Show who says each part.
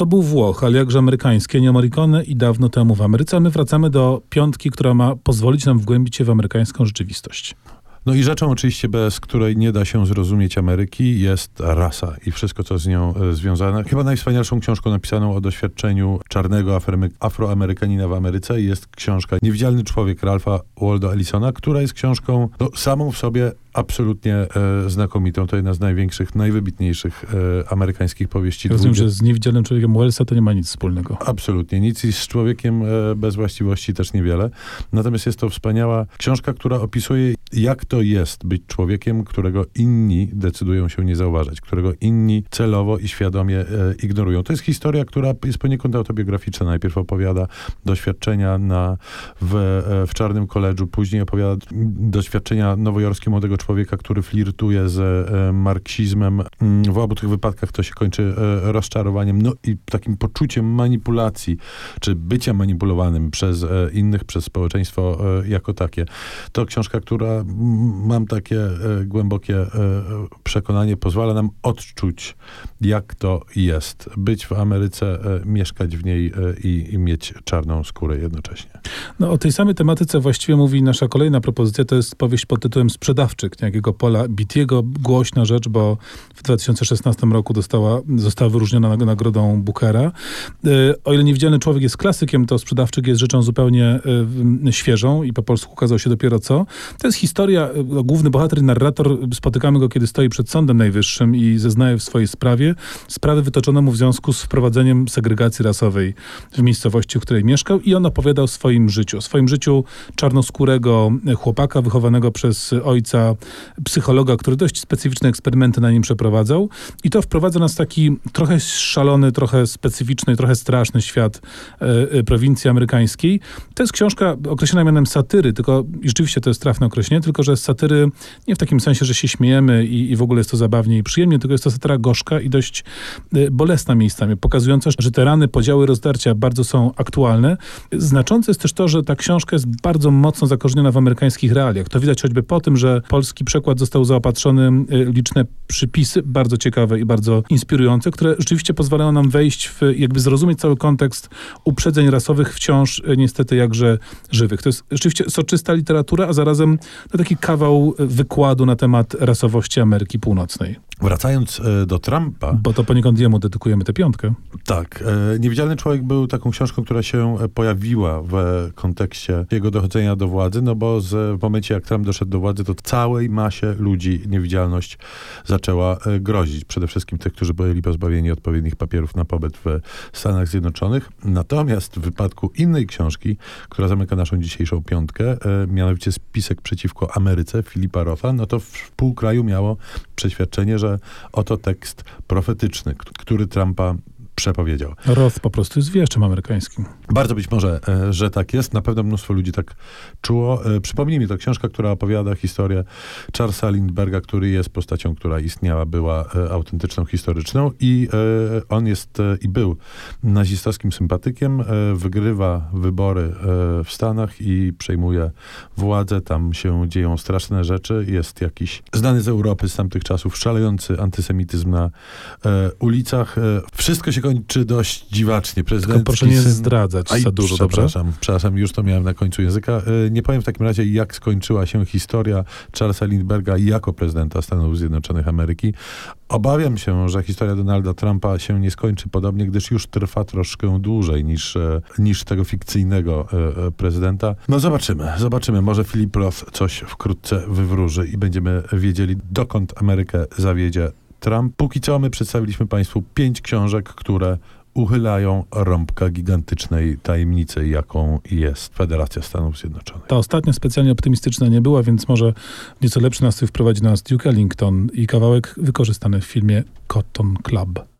Speaker 1: To był Włoch, ale jakże amerykański, nie Morricone i dawno temu w Ameryce. My wracamy do piątki, która ma pozwolić nam wgłębić się w amerykańską rzeczywistość.
Speaker 2: No i rzeczą oczywiście, bez której nie da się zrozumieć Ameryki, jest rasa i wszystko, co z nią e, związane. Chyba najwspanialszą książką napisaną o doświadczeniu czarnego afroamerykanina w Ameryce jest książka Niewidzialny człowiek Ralpha Waldo Ellisona, która jest książką no, samą w sobie absolutnie e, znakomitą. To jedna z największych, najwybitniejszych e, amerykańskich powieści.
Speaker 1: Rozumiem, że z niewidzialnym człowiekiem Wellsa to nie ma nic wspólnego.
Speaker 2: Absolutnie nic i z człowiekiem e, bez właściwości też niewiele. Natomiast jest to wspaniała książka, która opisuje, jak to jest być człowiekiem, którego inni decydują się nie zauważać, którego inni celowo i świadomie e, ignorują. To jest historia, która jest poniekąd autobiograficzna. Najpierw opowiada doświadczenia na, w, e, w Czarnym Koledżu, później opowiada doświadczenia nowojorskiego młodego człowieka, który flirtuje z e, marksizmem. Mm, w obu tych wypadkach to się kończy e, rozczarowaniem, no i takim poczuciem manipulacji, czy bycia manipulowanym przez e, innych, przez społeczeństwo jako takie. To książka, która mam takie głębokie przekonanie, pozwala nam odczuć, jak to jest. Być w Ameryce, mieszkać w niej i, i mieć czarną skórę jednocześnie.
Speaker 1: No o tej samej tematyce właściwie mówi nasza kolejna propozycja, to jest powieść pod tytułem Sprzedawczy Niejakiego Pola Bitiego. Głośna rzecz, bo w 2016 roku dostała, została wyróżniona nagrodą Bookera. E, o ile Niewidzialny Człowiek jest klasykiem, to Sprzedawczyk jest rzeczą zupełnie y, świeżą i po polsku ukazał się dopiero co. To jest historia, y, główny bohater narrator, spotykamy go, kiedy stoi przed Sądem Najwyższym i zeznaje w swojej sprawie. Sprawy wytoczono mu w związku z wprowadzeniem segregacji rasowej w miejscowości, w której mieszkał i on opowiada o swoim życiu, o swoim życiu czarnoskórego chłopaka wychowanego przez ojca psychologa, który dość specyficzne eksperymenty na nim przeprowadzał. I to wprowadza nas w taki trochę szalony, trochę specyficzny, trochę straszny świat e, e, prowincji amerykańskiej. To jest książka określona mianem satyry, tylko i rzeczywiście to jest trafne określenie, tylko że satyry nie w takim sensie, że się śmiejemy i, i w ogóle jest to zabawnie i przyjemnie, tylko jest to satyra gorzka i dość e, bolesna miejscami, pokazująca, że te rany, podziały, rozdarcia bardzo są aktualne. Znaczące jest też to, że ta książka jest bardzo mocno zakorzeniona w amerykańskich realiach. To widać choćby po tym, że polski polski przekład został zaopatrzony y, liczne przypisy, bardzo ciekawe i bardzo inspirujące, które rzeczywiście pozwalają nam wejść w, jakby zrozumieć cały kontekst uprzedzeń rasowych wciąż y, niestety jakże żywych. To jest rzeczywiście soczysta literatura, a zarazem to taki kawał wykładu na temat rasowości Ameryki Północnej.
Speaker 2: Wracając e, do Trumpa.
Speaker 1: Bo to poniekąd jemu dedykujemy tę piątkę.
Speaker 2: Tak. E, Niewidzialny człowiek był taką książką, która się e, pojawiła w kontekście jego dochodzenia do władzy, no bo z, w momencie, jak Trump doszedł do władzy, to całej masie ludzi niewidzialność zaczęła grozić. Przede wszystkim tych, którzy byli pozbawieni odpowiednich papierów na pobyt w Stanach Zjednoczonych. Natomiast w wypadku innej książki, która zamyka naszą dzisiejszą piątkę, mianowicie spisek przeciwko Ameryce Filipa Rotha, no to w pół kraju miało przeświadczenie, że oto tekst profetyczny, który Trumpa przepowiedział.
Speaker 1: Roth po prostu jest wieszczem amerykańskim.
Speaker 2: Bardzo być może, e, że tak jest. Na pewno mnóstwo ludzi tak czuło. E, przypomnij mi, to książka, która opowiada historię Charlesa Lindberga, który jest postacią, która istniała, była e, autentyczną, historyczną i on jest i był nazistowskim sympatykiem. Wygrywa wybory w Stanach i przejmuje władzę. Tam się dzieją straszne rzeczy. Jest jakiś znany z Europy z tamtych czasów szalejący antysemityzm na ulicach. Wszystko się kończy dość dziwacznie.
Speaker 1: Prezydent Tylko proszę nie zdradzać Aj, za dużo,
Speaker 2: przepraszam,
Speaker 1: dobrze?
Speaker 2: Przepraszam, już to miałem na końcu języka. E, nie powiem w takim razie, jak skończyła się historia Charlesa Lindberga jako prezydenta Stanów Zjednoczonych Ameryki. Obawiam się, że historia Donalda Trumpa się nie skończy podobnie, gdyż już trwa troszkę dłużej niż, e, niż tego fikcyjnego e, prezydenta. No zobaczymy, zobaczymy. Może Philip Roth coś wkrótce wywróży i będziemy wiedzieli, dokąd Amerykę zawiedzie Trump. Póki co my przedstawiliśmy Państwu pięć książek, które uchylają rąbka gigantycznej tajemnicy, jaką jest Federacja Stanów Zjednoczonych.
Speaker 1: Ta ostatnia specjalnie optymistyczna nie była, więc może nieco lepszy nastrój wprowadzi nas Duke Ellington i kawałek wykorzystany w filmie Cotton Club.